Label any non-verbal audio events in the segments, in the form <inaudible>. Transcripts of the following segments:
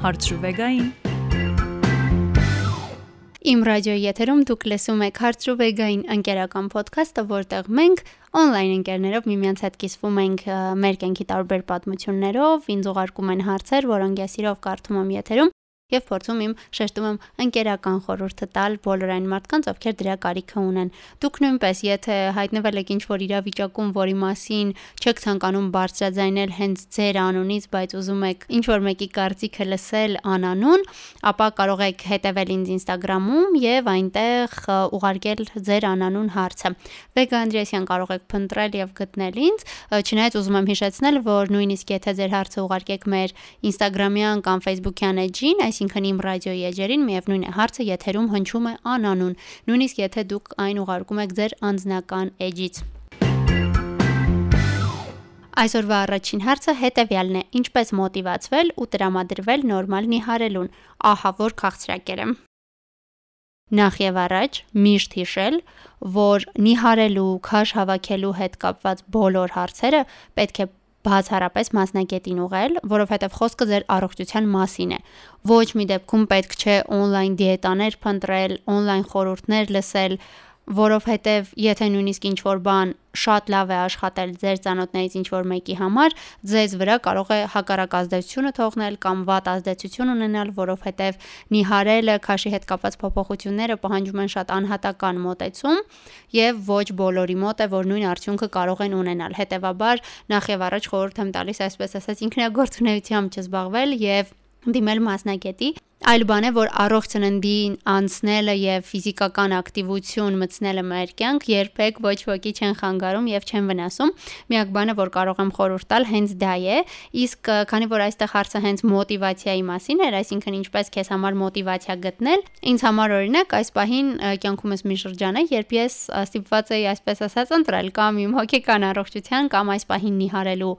Հարցրուվեգային Իմ ռադիոյի եթերում դուք լսում եք Հարցրուվեգային ընկերական ոդքասթը, որտեղ մենք on-line ընկերներով միմյանց հետ կիսվում ենք մեր կենքի տարբեր պատմություններով, ինձ ուղարկում են հարցեր, որոնք ես իրով կարդում եմ եթերում եւ փորձում եմ շեշտում եմ ընկերական խորհուրդը տալ բոլոր այն մարդկանց, ովքեր դրա կարիքը ունեն։ Դուք նույնպես, եթե հայտնվել եք ինչ-որ իրավիճակում, որի մասին չեք ցանկանում բարձրաձայնել հենց ձեր անունից, բայց ուզում եք ինչ-որ մեկի կարծիքը լսել անանուն, ապա կարող եք հետևել ինձ Instagram-ում եւ այնտեղ ուղարկել ձեր անանուն հարցը։ Վեգա Անդրեասյան կարող եք փնտրել եւ գտնել ինձ, չնայած ուզում եմ հիշեցնել, որ նույնիսկ եթե ձեր հարցը ուղարկեք մեր Instagram-յան կամ Facebook-յան էջին, այս այսինքն իմ ռադիոյի էջերին միևնույն է հարցը եթերում հնչում է անանուն, նույնիսկ եթե դուք այն ուղարկում եք ձեր անձնական էջից։ Այսօրվա առաջին հարցը հետևյալն է. ինչպես մոտիվացվել ու տրամադրվել նորմալ նիհարելուն։ Ահա որ քաղցրակեր եմ։ Նախ եւ առաջ միշտ հիշել, որ նիհարելու, քաշ հավաքելու հետ կապված բոլոր հարցերը պետք է բացառապես մասնագետին ուղղել, որովհետև խոսքը ձեր առողջության մասին է։ Ոչ մի դեպքում պետք չէ on-line դիետաներ փնտրել, on-line խորհուրդներ լսել, որովհետև եթե նույնիսկ ինչ որ բան շատ լավ է աշխատել ձեր ծանոթներից ինչ որ մեկի համար, ձեզ վրա կարող է հակառակ ազդեցությունը թողնել կամ վատ ազդեցություն ունենալ, որովհետև նիհարելը, քաշի հետ կապված փոփոխությունները պահանջում են շատ անհատական մոտեցում եւ ոչ բոլորի մոտ է, որ նույն արդյունքը կարող են ունենալ։ Հետևաբար նախ եւ առաջ խորհուրդ եմ տալիս այսպես ասած ինքնագործունեությամբ չզբաղվել եւ դիմել մասնագետի Այլ բան է, որ առողջ ծննդին անցնելը եւ ֆիզիկական ակտիվություն մտցնելը մեր կյանք երբեք ոչ ոքի չեն խանգարում եւ չեն վնասում։ Միակ բանը, որ կարող եմ խորհուրդ տալ, հենց դա է։ Իսկ քանի որ այստեղ հարցը հենց մոտիվացիայի մասին էր, այսինքն ինչպես քեզ համար մոտիվացիա գտնել, ինձ համար օրինակ այս պահին կյանքումս մի շրջան է, երբ ես ստիպված էի այսպես ասած ընտրել կամ իմ հոգեկան առողջության կամ այս պահին նիհարելու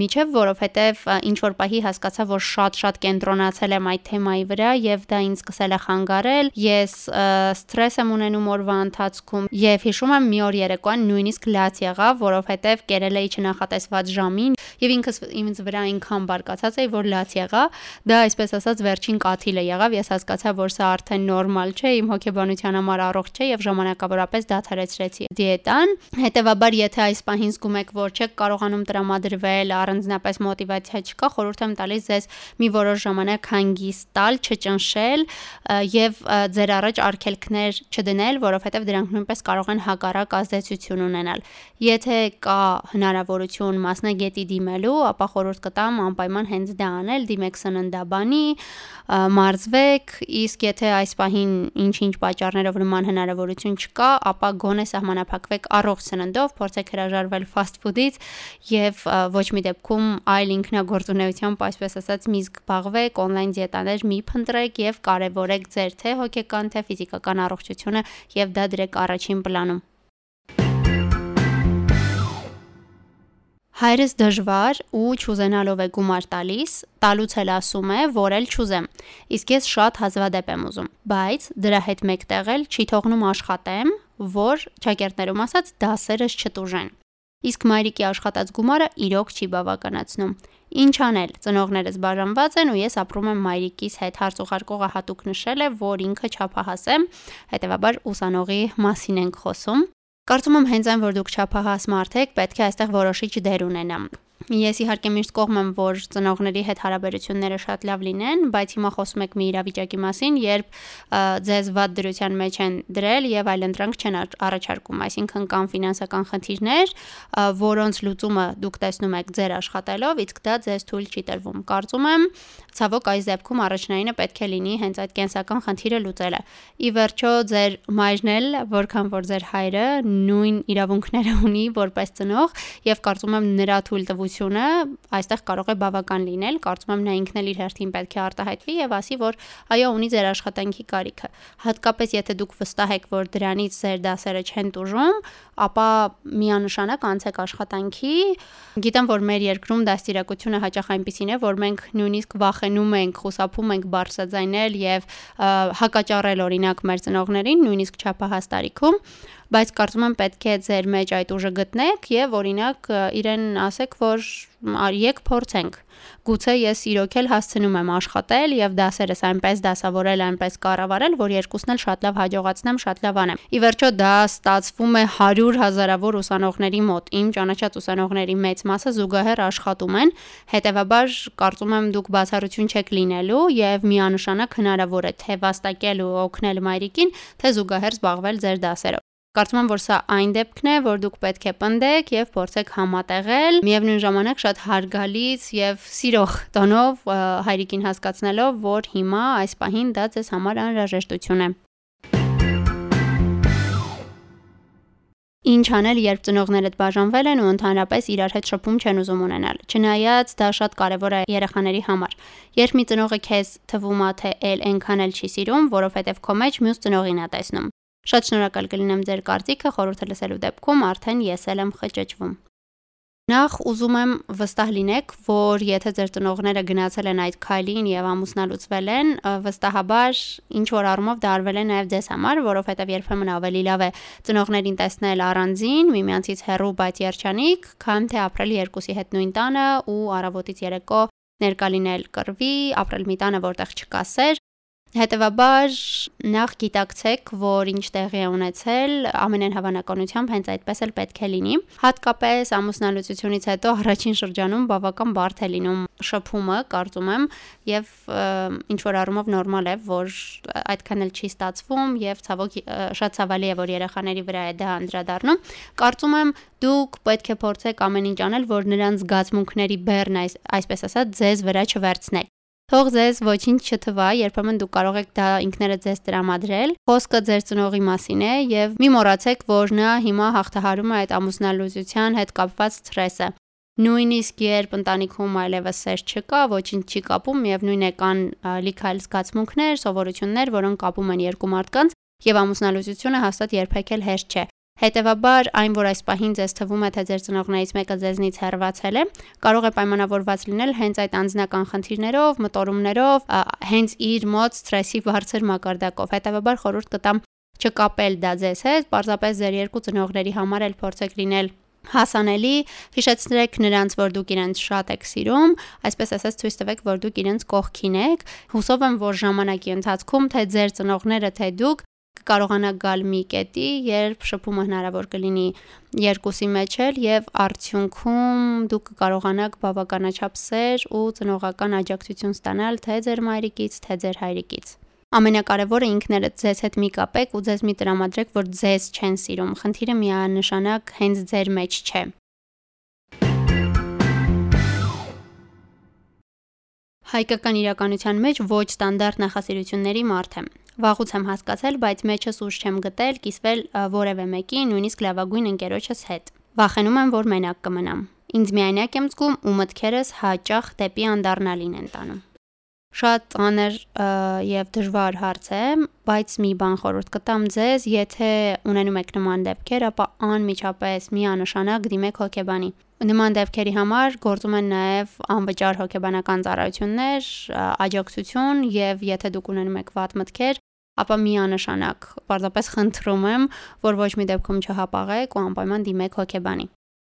միջև, որովհետեւ ինչ որ պահի հասկացա, որ շատ-շատ կենտրոնացել եմ այդ այդ թեմայի վրա եւ դա ինձ սկսել է խանգարել։ Ես սթրես եմ ունենում օրվա ընթացքում եւ հիշում եմ մի օր երեկոյան նույնիսկ լաց եղավ, որովհետեւ կերել էի չնախատեսված ժամին եւ ինքս ինձ վրա այնքան բարկացած էի, որ լաց եղա։ Դա այսպես ասած վերջին կաթիլը եղավ։ Ես հասկացա, որ սա արդեն նորմալ չէ, իմ հոգեբանության համար առողջ չէ եւ ժամանակավորապես դադարեցրեցի դիետան։ Հետևաբար, եթե այս պահին զգում եք, որ չեք կարողանում տրամադրվել, առանձնապես մոտիվացիա չկա, խորհուրդ եմ տալիս ձեզ մի որոշ ժամանակ հանգի հանգիստ տալ, չճնշել եւ ձեր առաջ արգելքներ չդնել, որովհետեւ դրանք նույնպես կարող են հակառակ ազդեցություն ունենալ։ Եթե կա հնարավորություն մասնագետի դիմելու, ապա խորհուրդ կտամ անպայման հենց դա անել, դիմեք սննդաբանի, մարզվեք, իսկ եթե այս պահին ինչ-ինչ պատճառներով նման հնարավորություն չկա, ապա գոնե սահմանափակվեք առողջ սննդով, փորձեք հրաժարվել fast food-ից եւ ոչ մի դեպքում այլ ինքնագործունեությամբ, այսպես ասած, մի զբաղվեք, on-line դիետա հաղթանիշ մի փնտրեք եւ կարեւորեք ձեր թե հոգեկան թե ֆիզիկական առողջությունը եւ դա դրեք առաջին պլանում։ Հայրս դժվար ու չուզենալով է գումար տալիս, տալուց էլ ասում է, որ էլ չուզեմ։ Իսկ ես շատ հազվադեպ եմ ուզում, բայց դրա հետ մեկտեղ էլ չի թողնում աշխատեմ, որ ճակերտներում ասած դասերս չտուժեն։ Իսկ մայրիկի աշխատած գումարը իրոք չի բավականացնում։ Ինչ անել։ Ծնողներս բաժանված են ու ես ապրում եմ մայրիկիս հետ։ Հարցուղարկողը հատուկ նշել է, որ ինքը չափահաս է, հետեւաբար ուսանողի մասին ենք խոսում։ Կարծում եմ հենց այն, որ դուք չափահաս մարդ եք, պետք է այստեղ որոշիչ դեր ունենա։ Ես իհարկե միշտ կողմ եմ, որ ծնողների հետ հարաբերությունները շատ լավ լինեն, բայց հիմա խոսում եք մի իրավիճակի մասին, երբ ձեզ վատ դրության մեջ են դրել եւ այլ ընտրանք չեն առաջարկում, այսինքն կան ֆինանսական խնդիրներ, որոնց լուծումը դուք տեսնում եք ձեր աշխատելով, իսկ դա ձեզ թույլ չի տրվում։ Կարծում եմ, ցավոք այս դեպքում առաջնայինը պետք է լինի հենց այդ կենսական խնդիրը լուծելը։ Ի վերջո ձեր մայրն էլ, որքան որ ձեր հայրը նույն իրավունքները ունի որպես ծնող եւ կարծում եմ նրա թույլ տվությունը հաջողությունը այստեղ կարող է բավական լինել, կարծում եմ նա ինքն էլ իր հերթին պետք է արտահայտվի եւ ասի, որ այո, ունի ձեր աշխատանքի կարիքը։ Հատկապես եթե դուք վստահ եք, որ դրանից ձեր դասերը չեն տուժում, ապա միանշանակ անցեք աշխատանքի։ Գիտեմ, որ մեր երկրում դաստիարակությունը հաճախ այնպեսին է, որ մենք նույնիսկ վախենում ենք, խուսափում ենք բարձրաձայնել եւ հակաճառել օրինակ մեր ծնողներին, նույնիսկ չափահաս տարիքում բայց կարծում եմ պետք է ձեր մեջ այդ ուժը գտնեք եւ օրինակ իրեն ասեք, որ որ եկ փորձենք։ Գուցե ես իրոք էլ հասցնում եմ աշխատել եւ դասերս այնպես դասավորել, այնպես կառավարել, որ երկուսն էլ շատ լավ հաջողացնեմ, շատ լավ անեմ։ Ի վերջո դա ստացվում է 100 հազարավոր ուսանողների մոտ։ Իմ ճանաչած ուսանողների մեծ մասը զուգահեռ աշխատում են, հետեւաբար կարծում եմ դուք բացառություն չեք լինելու եւ միանշանակ հնարավոր է թե վաստակել ու օգնել մայրիկին, թե զուգահեռ զբաղվել ձեր դասերով։ Կարծում եմ, որ սա այն դեպքն է, որ դուք պետք է պնդեք եւ փորձեք համատեղել, միևնույն ժամանակ շատ հարգալից եւ սիրող տոնով հայրիկին հասկացնելով, որ հիմա այս պահին դա ձեզ համար անհրաժեշտություն է։ Ինչ անել, երբ ծնողներդ բաժանվել են ու ընդհանրապես իրար հետ շփում չեն ուզում ունենալ։ Չնայած դա շատ կարևոր է երեխաների համար։ Երբ մի ծնողը քեզ թվում է թե ել այնքան էլ չի սիրում, որովհետև քո մեջ մյուս ծնողին է տեսնում։ Շատ շնորհակալ կլինեմ ձեր կարծիքը, խորհուրդը լսելու դեպքում արդեն ես էլ եմ խճճվում։ Նախ ուզում եմ վստահ լինեք, որ եթե ձեր ծնողները գնացել են այդ քայլին եւ ամուսնալուծվել են, վստահաբար ինչ որ առումով դա արվել է նաեւ ձեզ համար, որովհետեւ երբեմն ավելի լավ է ծնողներին տեսնել առանձին, միմյանցից հեռու, բայց երջանիկ, քան թե ապրել երկուսի հետ նույն տանը ու առավոտից երեկո ներկա լինել կռվի, ապրել մի տանը, որտեղ չկա սեր Հետևաբար նախ գիտակցեք, որ ինչ տեղի է ունեցել, ամենայն հավանականությամբ հենց այդպես էլ պետք է լինի։ Հատկապես ամուսնալուծությունից հետո առաջին շրջանում բավական բարդ է լինում շփումը, կարծում եմ, եւ ինչ որ առումով նորմալ է, որ այդքան էլ չի ստացվում եւ ցավոք շատ ցավալի է, որ երեխաների վրա է դա անդրադառնում։ Կարծում եմ դուք պետք է փորձեք ամեն ինչ անել, որ նրանց զգացմունքների բեռն այս այսպես ասած ձեզ վրա չվերցնեք Թող ձեզ ոչինչ չթվա, երբեմն դուք կարող եք դա ինքներդ ձեզ տրամադրել։ Խոսքը ձեր ծնողի մասին է եւ մի մոռացեք, որ նա հիմա հաղթահարում է այդ ամուսնալուծության հետ կապված սթրեսը։ Նույնիսկ երբ ընտանիքում այլևս սեր չկա, ոչինչ չի կապում, միևնույն է կան լիք այլ զգացմունքներ, սովորություններ, որոնք կապում են երկու մարդկանց, եւ ամուսնալուծությունը հաստատ երբեք էլ հեշտ չէ։ Հետևաբար, այն որ այս պահին ձեզ թվում է, թե ձեր ծնողներից մեկը ձեզնից հեռացել է, կարող է պայմանավորված լինել հենց այդ անձնական խնդիրներով, մտորումներով, հենց իր մոտ սթրեսի բարձր մակարդակով։ Հետևաբար խորհուրդ կտամ չկապել դա ձեզ հետ, պարզապես ձեր երկու ծնողների համար էլ փորձեք լինել հասանելի, հիշեցրեք նրանց, որ դուք իրենց շատ եք սիրում, այսպես ասած ցույց տվեք, որ դուք իրենց կողքին եք։ Հուսով եմ, որ ժամանակի ընթացքում թե ձեր ծնողները, թե դուք կկարողանաք գալ մի կետի, երբ շփումը հնարավոր կլինի երկուսի մեջ էլ եւ արդյունքում դուք կկարողանաք բավականաչափ սեր ու ծնողական աջակցություն ստանալ թե ձեր մայրիկից, թե ձեր հայրիկից։ Ամենակարևորը ինքներդ ձեզ հետ մի կապեք ու ձեզ մի տրամադրեք, որ ձեզ չեն սիրում։ Խնդիրը միանշանակ հենց ձեր մեջ չէ։ Հայկական իրականության մեջ ոչ ստանդարտ նախասիրությունների մարդ եմ։ Վաղուց եմ հասկացել, բայց մեջս ուժ չեմ գտել կիսվել որևէ մեկի, նույնիսկ լավագույն ընկերոջս հետ։ Վախենում եմ, որ մենակ կմնամ։ Ինձ միայնակ եմ զգում ու մտքերս հաճախ դեպի անդառնալին են տանում։ Շատ ծանր եւ դժվար հարց է, բայց մի բան խորհուրդ կտամ ձեզ, եթե ունենում եք նման դեպքեր, ապա անմիջապես միանշանակ դիմեք հոգեբանի։ Նման դեպքերի համար գործում են նաև անվճար հոգեբանական ծառայություններ, աջակցություն եւ եթե դուք ունենում եք վատ մտքեր, ապա միանշանակ պարզապես խնդրում եմ, որ ոչ մի դեպքում չհապաղեք ու անպայման դիմեք հոգեբանի։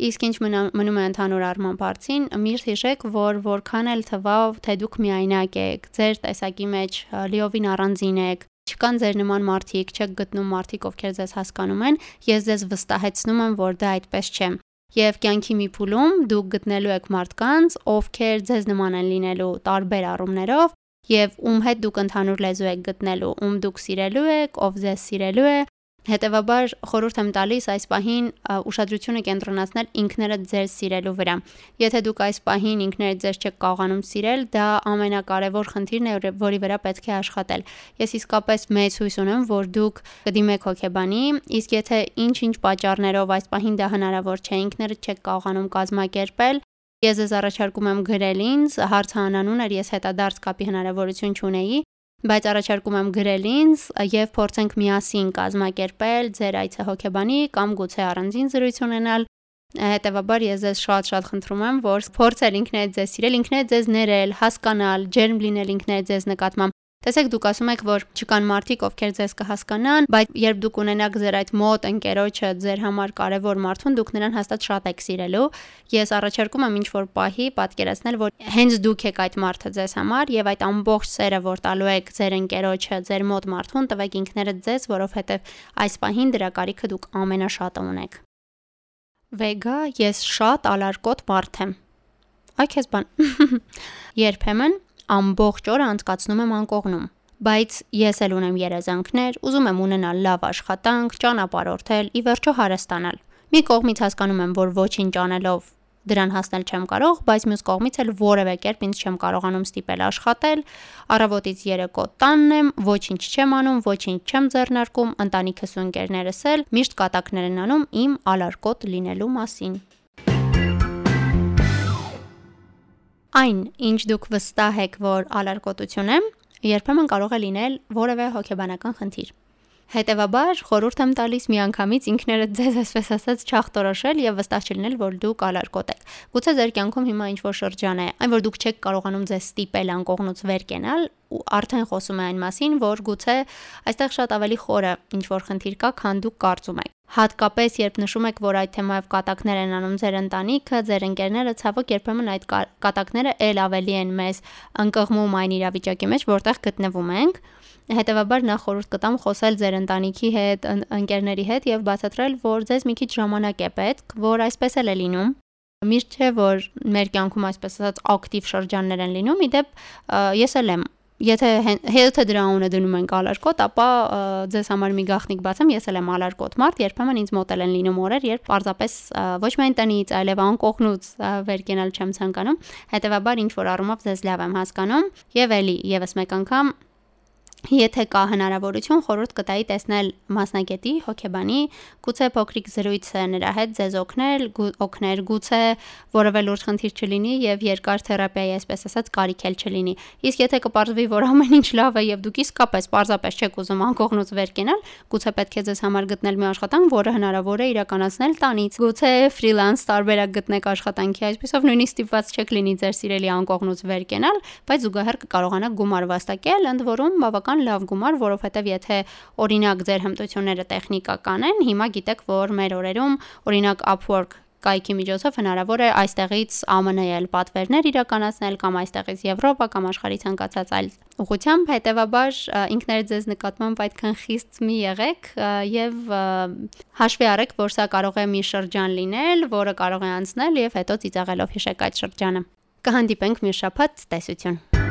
Իսկ ինչ մնում է ընդհանուր առմամբ հարցին, միշտ հիշեք, որ որքան էլ թվա, թե դուք միայնակ եք, ձեր տեսակի մեջ լիովին առանձին եք, չկան ձեր նման մարդիկ, չեք գտնում մարդիկ, ովքեր ձեզ հասկանում են, ես ձեզ վստահեցնում եմ, որ դա այդպես չէ։ Եվ կյանքի մի փուլում դուք գտնելու եք մարդկանց, ովքեր ձեզ նման են լինելու տարբեր առումներով եւ ում հետ դուք ընդհանուր լեզու եք գտնելու, ում դուք սիրելու եք, ով ձեզ սիրելու է։ Հետևաբար խորհուրդ եմ տալիս այս պահին ուշադրությունը կենտրոնացնել ինքներդ ձեր սիրելու վրա։ Եթե դուք այս պահին ինքներդ ձեզ չեք կարողանում սիրել, դա ամենակարևոր խնդիրն է, որի վրա պետք է աշխատել։ Ես իսկապես մեծ հույս ունեմ, որ դուք կդիմեք հոգեբանի, իսկ եթե ինչ-ինչ պատճառներով այս պահին դա հնարավոր չէ, ինքներդ չեք կարողանում կազմակերպել, Ես ձեզ առաջարկում եմ գրել ինձ, հարցը անանուն էր, ես հետադարձ կապի հնարավորություն չունեի, բայց առաջարկում եմ գրել ինձ եւ փորձենք միասին կազմակերպել ձեր այցը հոգեբանի կամ գուցե առանձին զրույց ունենալ Հետևաբար ես ձեզ շատ-շատ խնդրում եմ, որ փորձել ինքներդ ձեզ սիրել, ինքներդ ձեզ ներել, հասկանալ, ջերմ լինել ինքներդ ձեզ նկատմամբ Տեսեք, դուք ասում եք, որ չկան մարդիկ, ովքեր ձեզ կհասկանան, բայց երբ դուք ունենաք ձեր այդ մոտ ընկերոջը ձեր համար կարևոր մարդուն, դուք նրան հաստատ շատ եք սիրելու։ Ես առաջարկում եմ ինչ-որ պահի պատկերացնել, որ հենց դուք եք այդ մարդը ձեզ համար եւ այդ ամբողջ սերը, որ տալու եք ձեր ընկերոջը, ձեր մոտ մարդուն, տվեք ինքներդ ձեզ, որովհետեւ այս պահին դրա կարիքը դուք ամենաշատը ունեք։ Վեգա, ես շատ ալարկոտ մարդ եմ։ Այ քեզ բան։ <laughs> Երբեմն ամբողջ օրը անցկացնում եմ անկողնում։ Բայց ես էլ ունեմ երազանքներ, ուզում եմ ունենալ լավ աշխատանք, ճանապարհորդել, ի վերջո հարստանալ։ Մի կողմից հասկանում եմ, որ ոչինչ անելով դրան հասնել չեմ կարող, բայց մյուս կողմից էլ որևէ կերպ ինձ չեմ կարողանում ստիպել աշխատել։ Առավոտից երեկո տանն եմ, ոչինչ չեմ անում, ոչինչ չեմ ձեռնարկում, ընտանիքս ու ընկերներս էլ միշտ կատակներ են անում իմ ալարկոտ լինելու մասին։ Այն, ինչ դուք վստահ եք, որ ալարկոտություն է, երբեմն կարող է լինել որևէ հոգեբանական խնդիր։ Հետևաբար խորհուրդ եմ տալիս միանգամից ինքներդ ձեզ այսպես ասած չախտորոշել եւ վստահ չլինել, որ դուք ալարկոտ եք։ Գուցե ձեր կյանքում հիմա ինչ որ շրջան է, այն որ դուք չեք կարողանում ձեզ ստիպել անկողնուց վեր կենալ, ու արդեն խոսում է այն մասին, որ գուցե այստեղ շատ ավելի խորը ինչ որ խնդիր կա, քան դուք կարծում եք։ Հատկապես երբ նշում եք, որ այդ թեմայով կատակներ են անում ձեր ընտանիքը, ձեր ընկերները, ցավոք երբեմն այդ կատակները ել ավելի են մեզ ընկղմում այն իրավիճակի մեջ, որտեղ գտնվում ենք Հետևաբար նախ խորհուրդ կտամ խոսել ձեր ընտանիքի հետ, ընկերների հետ եւ բացատրել, որ ձեզ մի քիչ ժամանակ է պետք, որ այսպես էլ է լինում։ Միշտ չէ, որ մեր կյանքում այսպես ասած ակտիվ շրջաններ են լինում, իդեպ ես էլ եմ Եթե հետը դրա ունը դնում ենք ալարկոտ, ապա ձեզ համար մի գաղտնիք բացեմ, ես էլ եմ ալարկոտ մարդ, երբեմն ինձ մոտ են լինում օրեր, երբ պարզապես ոչ միայն տնից, այլև անկողնուց վեր կենալ չեմ ցանկանում։ Հետևաբար ինչ որ առումով ձեզ լավ եմ հասկանում, եւ էլի եւս մեկ անգամ Եթե կա հնարավորություն, խորհուրդ կտայի տեսնել մասնագետի, հոգեբանի, գուցե փոքրիկ զրույցը նրա հետ ձեզ օգնել, օգներ, գուցե որևէ լուրջ խնդիր չլինի եւ երկար թերապիայի, այսպես ասած, կարիք էլ չլինի։ Իսկ եթե կպարզվի, որ ամեն ինչ լավ է եւ դուք իսկապես պարզապես չեք ուզում անկողնուց վեր կենալ, գուցե պետք է ձեզ համար գտնել մի աշխատանք, որը հնարավոր է իրականացնել տանից։ Գուցե ֆրիլանս տարբերակ գտնեք աշխատանքի, այսպեսով նույնիսկ ստիպված չեք լինի ձեր սիրելի անկողնուց վեր կենալ, բայց զուգահեռ կկարողանաք գումար վաստակել, ընդ որում բավական բավական լավ գումար, որովհետև եթե օրինակ ձեր հմտությունները տեխնիկական են, հիմա գիտեք, որ մեր օրերում օրինակ Upwork կայքի միջոցով հնարավոր է այստեղից ԱՄՆ-ել պատվերներ իրականացնել կամ այստեղից Եվրոպա կամ աշխարհի ցանկացած այլ ուղությամբ հետեւաբար ինքներդ ձեզ նկատմամբ այդքան խիստ մի եղեք եւ հաշվի առեք, որ սա կարող է մի շրջան լինել, որը կարող է անցնել եւ հետո ծիծաղելով հիշեք այդ շրջանը։ Կհանդիպենք մի շաբաթ, տեսություն։